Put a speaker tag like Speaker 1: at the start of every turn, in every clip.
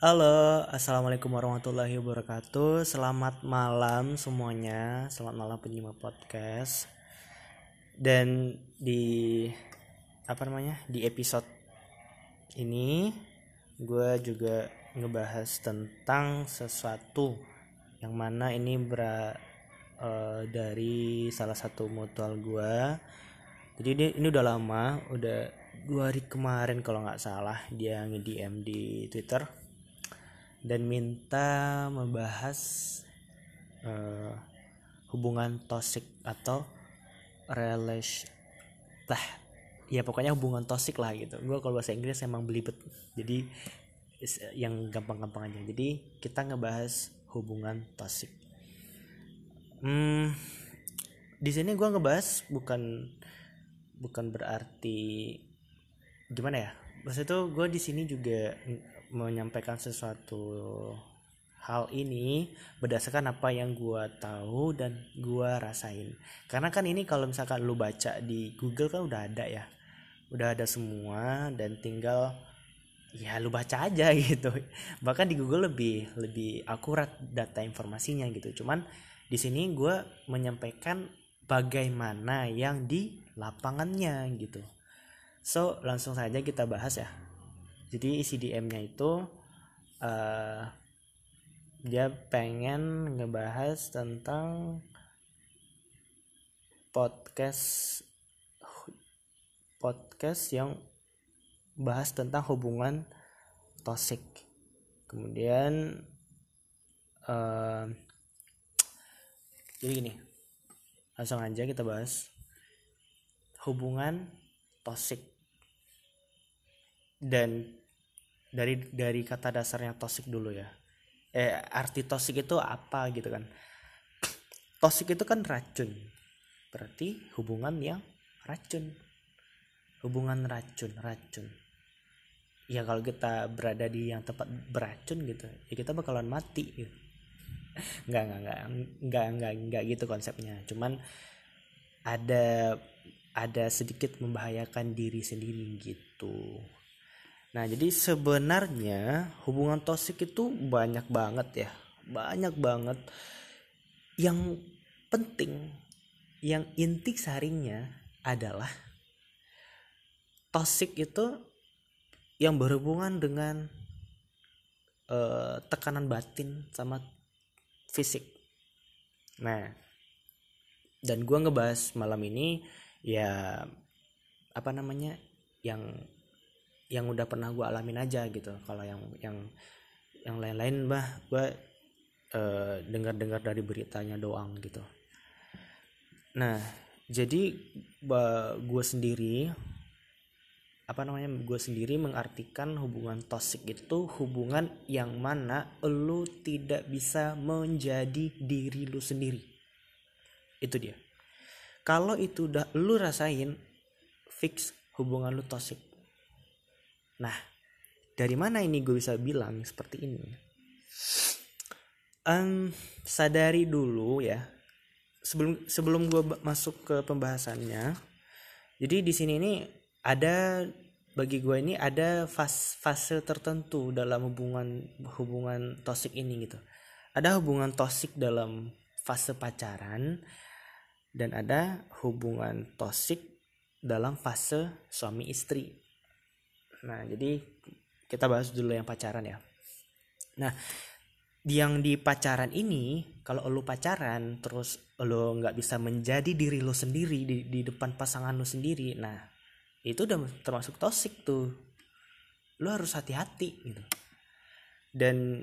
Speaker 1: Halo, assalamualaikum warahmatullahi wabarakatuh. Selamat malam semuanya. Selamat malam penyimak podcast. Dan di apa namanya di episode ini, gue juga ngebahas tentang sesuatu yang mana ini ber uh, dari salah satu mutual gue. Jadi ini, ini udah lama, udah dua hari kemarin kalau nggak salah dia nge-DM di Twitter dan minta membahas uh, hubungan toxic atau relation lah ya pokoknya hubungan toxic lah gitu. Gue kalau bahasa Inggris emang belibet. Jadi yang gampang-gampang aja. Jadi kita ngebahas hubungan toxic. Hmm, di sini gue ngebahas bukan bukan berarti gimana ya? Maksud itu gue di sini juga menyampaikan sesuatu hal ini berdasarkan apa yang gue tahu dan gue rasain. Karena kan ini kalau misalkan lu baca di Google kan udah ada ya. Udah ada semua dan tinggal ya lu baca aja gitu. Bahkan di Google lebih lebih akurat data informasinya gitu. Cuman di sini gue menyampaikan bagaimana yang di lapangannya gitu. So langsung saja kita bahas ya jadi isi DM-nya itu uh, dia pengen ngebahas tentang podcast podcast yang bahas tentang hubungan toxic. Kemudian uh, jadi gini langsung aja kita bahas hubungan toxic. Dan dari dari kata dasarnya toxic dulu ya. Eh arti toxic itu apa gitu kan. Toxic itu kan racun. Berarti hubungan yang racun. Hubungan racun racun. Ya kalau kita berada di yang tempat beracun gitu ya kita bakalan mati gitu. Nggak nggak nggak nggak nggak nggak gitu konsepnya. Cuman ada ada sedikit membahayakan diri sendiri gitu Nah, jadi sebenarnya hubungan toksik itu banyak banget ya. Banyak banget yang penting yang inti saringnya adalah toksik itu yang berhubungan dengan uh, tekanan batin sama fisik. Nah, dan gua ngebahas malam ini ya apa namanya yang yang udah pernah gue alamin aja gitu. Kalau yang yang yang lain-lain bah gue uh, dengar-dengar dari beritanya doang gitu. Nah jadi gue sendiri apa namanya gue sendiri mengartikan hubungan toxic itu hubungan yang mana lu tidak bisa menjadi diri lu sendiri. Itu dia. Kalau itu udah lu rasain fix hubungan lu toxic Nah, dari mana ini gue bisa bilang seperti ini? Um, sadari dulu ya. Sebelum sebelum gue masuk ke pembahasannya, jadi di sini ini ada bagi gue ini ada fase fase tertentu dalam hubungan hubungan toksik ini gitu. Ada hubungan toksik dalam fase pacaran dan ada hubungan toksik dalam fase suami istri Nah, jadi kita bahas dulu yang pacaran ya. Nah, yang di pacaran ini, kalau lo pacaran terus lo nggak bisa menjadi diri lo sendiri di, di depan pasangan lo sendiri, nah itu udah termasuk toxic tuh. Lo harus hati-hati gitu. Dan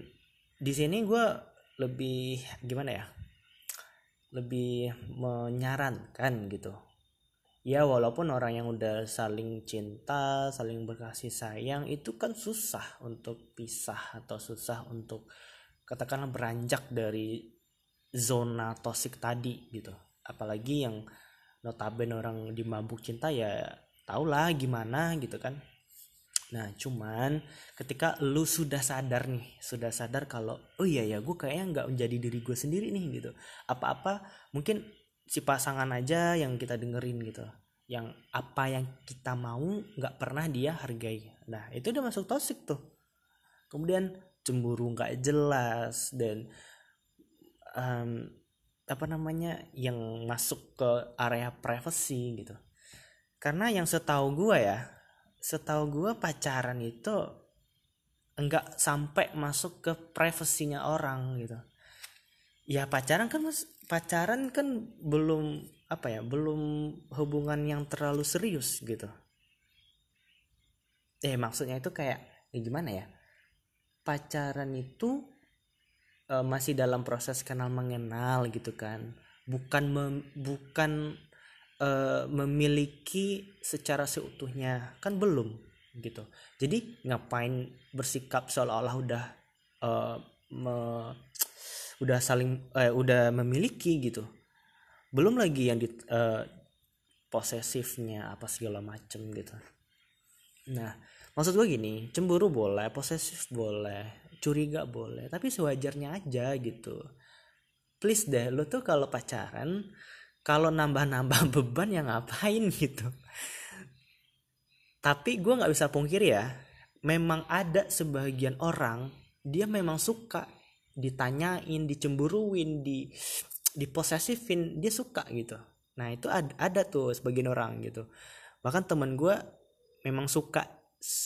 Speaker 1: di sini gue lebih gimana ya? Lebih menyarankan gitu ya walaupun orang yang udah saling cinta saling berkasih sayang itu kan susah untuk pisah atau susah untuk katakanlah beranjak dari zona toksik tadi gitu. Apalagi yang notabene orang di mabuk cinta ya tau lah gimana gitu kan. Nah cuman ketika lu sudah sadar nih sudah sadar kalau oh iya ya gue kayaknya nggak menjadi diri gue sendiri nih gitu. Apa-apa mungkin si pasangan aja yang kita dengerin gitu. Yang apa yang kita mau nggak pernah dia hargai. Nah itu udah masuk toxic tuh. Kemudian cemburu nggak jelas dan um, apa namanya yang masuk ke area privacy gitu. Karena yang setahu gue ya setahu gue pacaran itu enggak sampai masuk ke privasinya orang gitu. Ya pacaran kan mas pacaran kan belum apa ya belum hubungan yang terlalu serius gitu. Eh maksudnya itu kayak ya gimana ya? Pacaran itu e, masih dalam proses kenal mengenal gitu kan. Bukan mem, bukan e, memiliki secara seutuhnya. Kan belum gitu. Jadi ngapain bersikap seolah-olah udah e, me, udah saling eh, udah memiliki gitu. Belum lagi yang di uh, posesifnya apa segala macem gitu. Nah maksud gue gini cemburu boleh posesif boleh curiga boleh tapi sewajarnya aja gitu. Please deh lo tuh kalau pacaran kalau nambah-nambah beban yang ngapain gitu? Tapi gue nggak bisa pungkiri ya memang ada sebagian orang dia memang suka ditanyain dicemburuin di diposesifin dia suka gitu. Nah itu ada, ada tuh sebagian orang gitu. Bahkan temen gue memang suka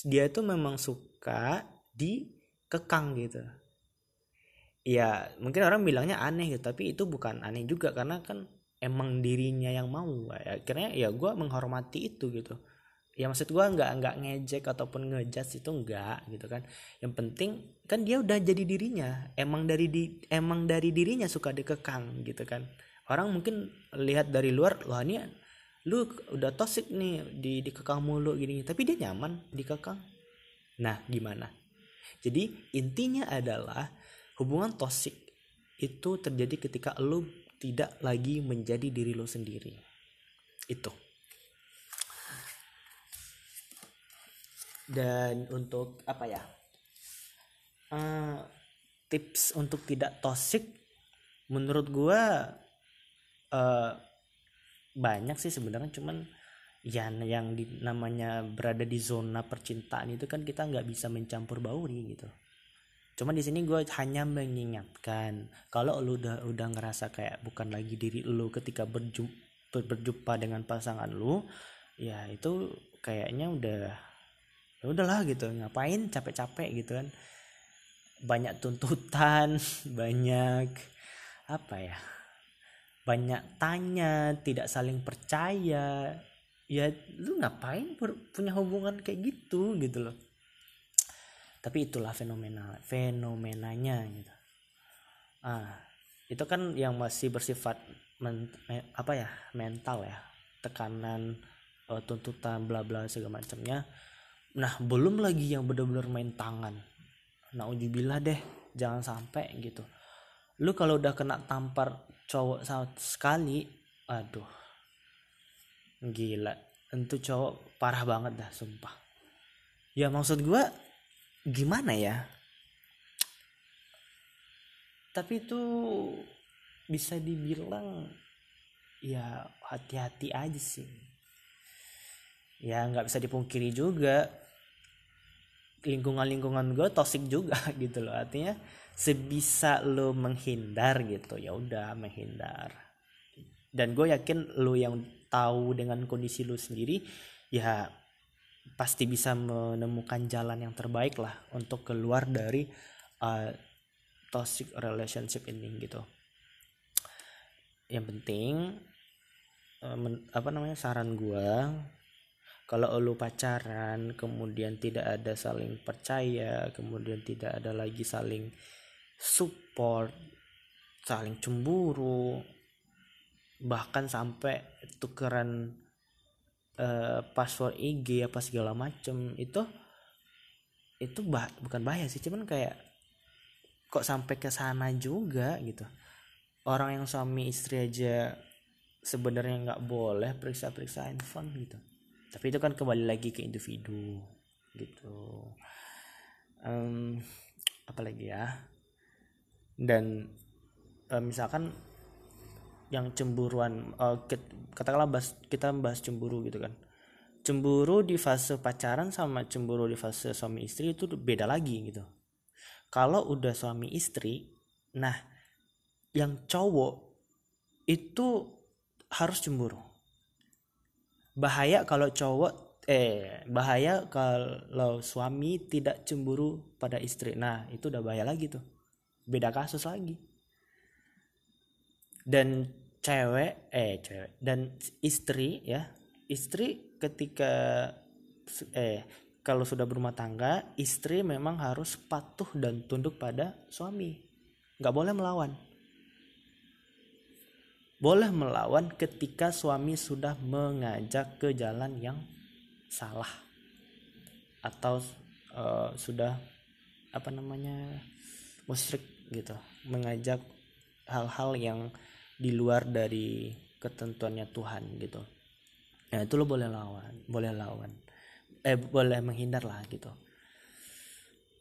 Speaker 1: dia itu memang suka dikekang gitu. Ya mungkin orang bilangnya aneh gitu tapi itu bukan aneh juga karena kan emang dirinya yang mau. Ya akhirnya ya gue menghormati itu gitu ya maksud gue nggak nggak ngejek ataupun ngejudge itu enggak gitu kan. Yang penting kan dia udah jadi dirinya. Emang dari di emang dari dirinya suka dikekang gitu kan. Orang mungkin lihat dari luar wah ini lu udah toxic nih di dikekang mulu gini tapi dia nyaman dikekang. Nah gimana? Jadi intinya adalah hubungan toxic itu terjadi ketika lu tidak lagi menjadi diri lu sendiri. Itu dan untuk apa ya uh, tips untuk tidak toxic menurut gue uh, banyak sih sebenarnya. Cuman ya yang di, namanya berada di zona percintaan itu kan kita nggak bisa mencampur bauri gitu. Cuman di sini gue hanya mengingatkan kalau lu udah udah ngerasa kayak bukan lagi diri lu ketika berjumpa berjumpa dengan pasangan lu ya itu kayaknya udah ya udahlah gitu ngapain capek-capek gitu kan. Banyak tuntutan banyak apa ya banyak tanya tidak saling percaya. Ya lu ngapain punya hubungan kayak gitu gitu loh. Tapi itulah fenomena fenomenanya gitu. Ah itu kan yang masih bersifat men, me, apa ya mental ya. Tekanan uh, tuntutan bla bla segala macamnya nah belum lagi yang benar-benar main tangan. Nah ujibilah deh jangan sampai gitu. Lu kalau udah kena tampar cowok sekali aduh. Gila tentu cowok parah banget dah sumpah. Ya maksud gue gimana ya? Tapi itu bisa dibilang ya hati-hati aja sih. Ya nggak bisa dipungkiri juga lingkungan-lingkungan gue toxic juga gitu loh. Artinya sebisa lo menghindar gitu ya udah menghindar. Dan gue yakin lo yang tahu dengan kondisi lo sendiri ya pasti bisa menemukan jalan yang terbaik lah untuk keluar dari uh, toxic relationship ini gitu. Yang penting uh, men, apa namanya saran gue kalau lu pacaran kemudian tidak ada saling percaya kemudian tidak ada lagi saling support saling cemburu bahkan sampai tukeran uh, password IG apa segala macem itu itu bah bukan bahaya sih cuman kayak kok sampai ke sana juga gitu. Orang yang suami istri aja sebenarnya nggak boleh periksa-periksa handphone gitu tapi itu kan kembali lagi ke individu gitu. Um, apalagi ya? Dan um, misalkan yang cemburuan uh, katakanlah bahas, kita bahas cemburu gitu kan. Cemburu di fase pacaran sama cemburu di fase suami istri itu beda lagi gitu. Kalau udah suami istri nah yang cowok itu harus cemburu bahaya kalau cowok eh bahaya kalau suami tidak cemburu pada istri. Nah itu udah bahaya lagi tuh. Beda kasus lagi. Dan cewek eh cewek dan istri ya istri ketika eh kalau sudah berumah tangga istri memang harus patuh dan tunduk pada suami. Nggak boleh melawan boleh melawan ketika suami sudah mengajak ke jalan yang salah. Atau uh, sudah apa namanya musyrik gitu. Mengajak hal-hal yang di luar dari ketentuannya Tuhan gitu. Ya itu lo boleh lawan boleh lawan. Eh boleh menghindar lah gitu.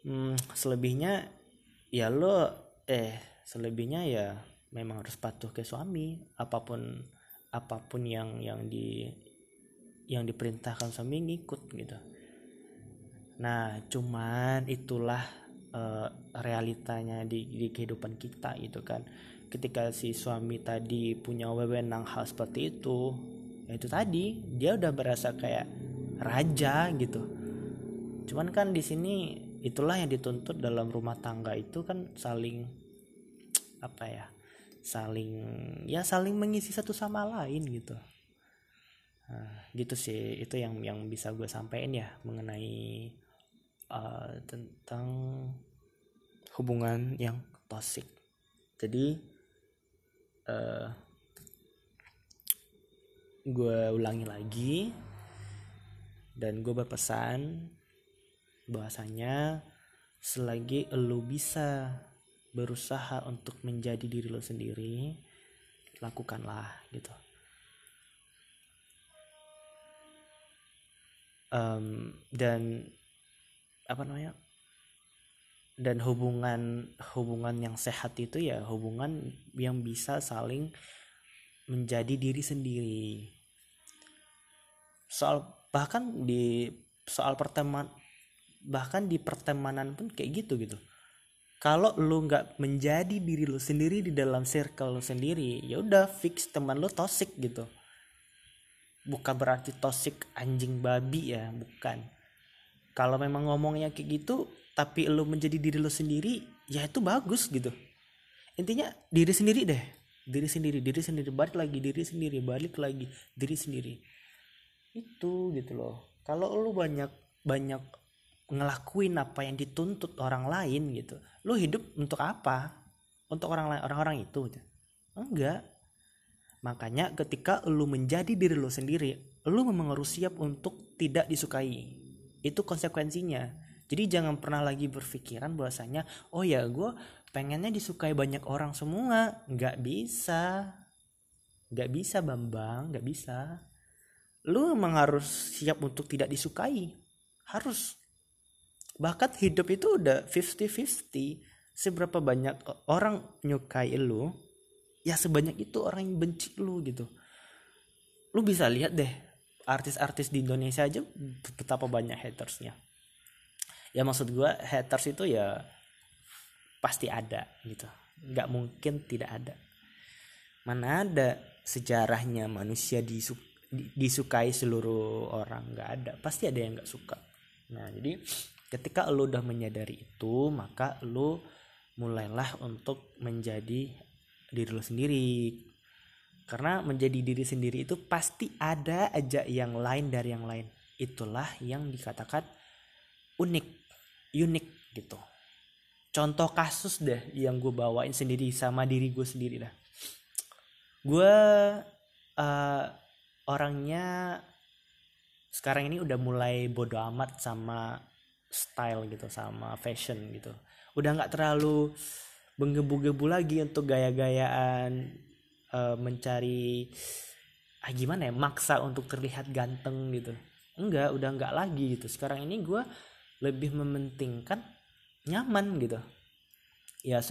Speaker 1: Hmm, selebihnya ya lo eh selebihnya ya memang harus patuh ke suami apa pun apa pun yang yang di yang diperintahkan suami ngikut gitu. Nah cuman itulah uh, realitanya di, di kehidupan kita gitu kan. Ketika si suami tadi punya wewenang hal seperti itu ya itu tadi dia udah berasa kayak raja gitu. Cuman kan di sini itulah yang dituntut dalam rumah tangga itu kan saling apa ya saling ya saling mengisi satu sama lain gitu. Nah, gitu sih itu yang yang bisa gue sampaikan ya mengenai uh, tentang hubungan yang toxic. Jadi uh, gue ulangi lagi dan gue berpesan bahwasanya selagi lo bisa berusaha untuk menjadi diri lo sendiri lakukanlah gitu. Um, dan apa namanya dan hubungan hubungan yang sehat itu ya hubungan yang bisa saling menjadi diri sendiri. Soal bahkan di soal pertemanan bahkan di pertemanan pun kayak gitu gitu kalau lu nggak menjadi diri lu sendiri di dalam circle lu sendiri ya udah fix teman lu toxic gitu. Bukan berarti toxic anjing babi ya bukan. Kalau memang ngomongnya kayak gitu tapi lu menjadi diri lu sendiri ya itu bagus gitu. Intinya diri sendiri deh. Diri sendiri diri sendiri. Balik lagi diri sendiri. Balik lagi diri sendiri. Itu gitu loh. Kalau lu banyak banyak ngelakuin apa yang dituntut orang lain gitu. Lu hidup untuk apa? Untuk orang lain orang-orang itu gitu. enggak. Makanya ketika lu menjadi diri lu sendiri lu memang harus siap untuk tidak disukai. Itu konsekuensinya. Jadi jangan pernah lagi berpikiran bahwasanya oh ya gue pengennya disukai banyak orang semua. Nggak bisa. Nggak bisa bambang. Nggak bisa. Lu emang harus siap untuk tidak disukai. Harus bahkan hidup itu udah 50-50 seberapa banyak orang nyukai lu ya sebanyak itu orang yang benci lu gitu. Lu bisa lihat deh artis-artis di Indonesia aja betapa banyak hatersnya. Ya maksud gue haters itu ya pasti ada gitu. Nggak mungkin tidak ada. Mana ada sejarahnya manusia disuk disukai seluruh orang. Nggak ada. Pasti ada yang nggak suka. Nah jadi ketika lo udah menyadari itu maka lo mulailah untuk menjadi diri lo sendiri. Karena menjadi diri sendiri itu pasti ada aja yang lain dari yang lain. Itulah yang dikatakan unik unik gitu. Contoh kasus deh yang gue bawain sendiri sama diri gue sendiri dah. Gue uh, orangnya sekarang ini udah mulai bodo amat sama style gitu sama fashion gitu. Udah nggak terlalu menggebu-gebu lagi untuk gaya-gayaan uh, mencari ah gimana ya maksa untuk terlihat ganteng gitu. Enggak udah nggak lagi gitu. Sekarang ini gue lebih mementingkan nyaman gitu. Ya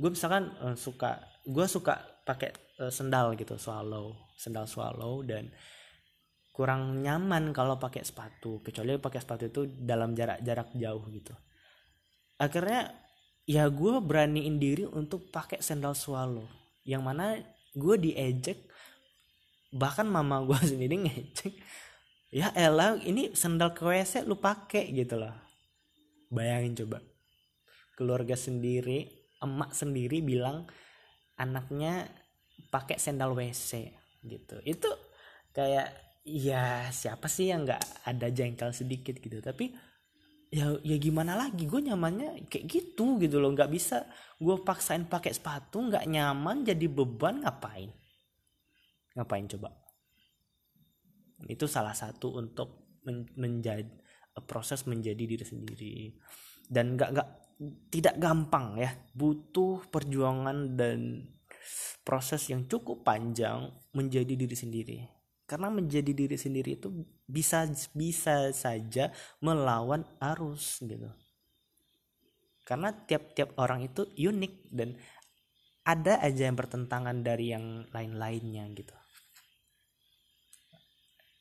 Speaker 1: gue misalkan uh, suka gue suka pakai uh, sendal gitu swallow sendal swallow dan kurang nyaman kalau pakai sepatu kecuali pakai sepatu itu dalam jarak-jarak jauh gitu. Akhirnya ya gue beraniin diri untuk pakai sandal swallow. Yang mana gue diejek bahkan mama gue sendiri ngecek ya elah ini sandal WC lu pakai gitu loh. Bayangin coba. Keluarga sendiri emak sendiri bilang anaknya pakai sandal WC gitu. Itu kayak ya siapa sih yang nggak ada jengkel sedikit gitu? Tapi ya ya gimana lagi? Gue nyamannya kayak gitu gitu loh. Nggak bisa gue paksain pakai sepatu nggak nyaman jadi beban. Ngapain? Ngapain coba? Itu salah satu untuk men menjadi proses menjadi diri sendiri. Dan nggak nggak tidak gampang ya. Butuh perjuangan dan proses yang cukup panjang menjadi diri sendiri karena menjadi diri sendiri itu bisa bisa saja melawan arus gitu. Karena tiap-tiap orang itu unik dan ada aja yang bertentangan dari yang lain-lainnya gitu.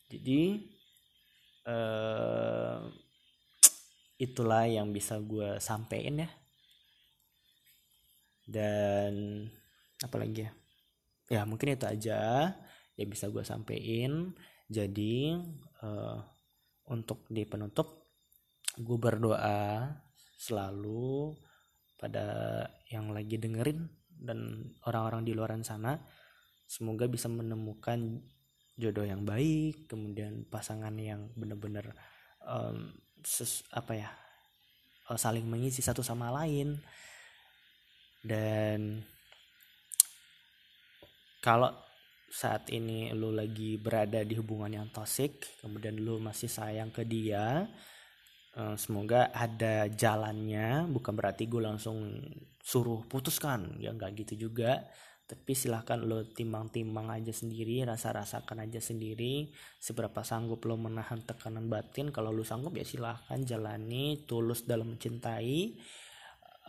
Speaker 1: Jadi uh, itulah yang bisa gue sampein ya. Dan apa lagi ya? Ya mungkin itu aja yang bisa gue sampein. Jadi uh, untuk di penutup gue berdoa selalu pada yang lagi dengerin dan orang-orang di luaran sana semoga bisa menemukan jodoh yang baik kemudian pasangan yang benar-benar um, apa ya uh, saling mengisi satu sama lain. Dan kalau saat ini lu lagi berada di hubungan yang toxic kemudian lu masih sayang ke dia uh, semoga ada jalannya. Bukan berarti gue langsung suruh putuskan ya nggak gitu juga. Tapi silahkan lo timbang-timbang aja sendiri rasa-rasakan aja sendiri. Seberapa sanggup lo menahan tekanan batin kalau lo sanggup ya silahkan jalani tulus dalam mencintai.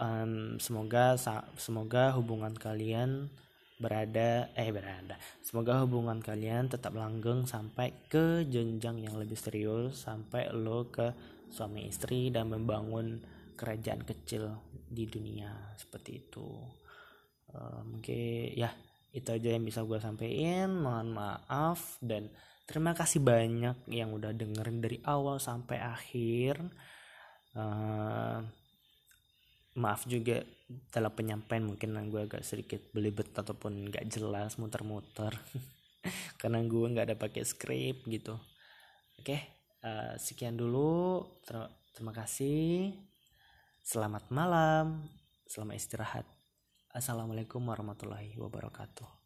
Speaker 1: Um, semoga semoga hubungan kalian berada eh berada. Semoga hubungan kalian tetap langgeng sampai ke jenjang yang lebih serius sampai lo ke suami istri dan membangun kerajaan kecil di dunia. Seperti itu. Uh, mungkin ya itu aja yang bisa gue sampaikan mohon maaf dan terima kasih banyak yang udah dengerin dari awal sampai akhir. Uh, maaf juga dalam penyampaian mungkin gue agak sedikit belibet ataupun nggak jelas muter-muter. Karena gue nggak ada pakai skrip gitu. Oke uh, sekian dulu. Ter terima kasih. Selamat malam. Selamat istirahat. Assalamualaikum warahmatullahi wabarakatuh.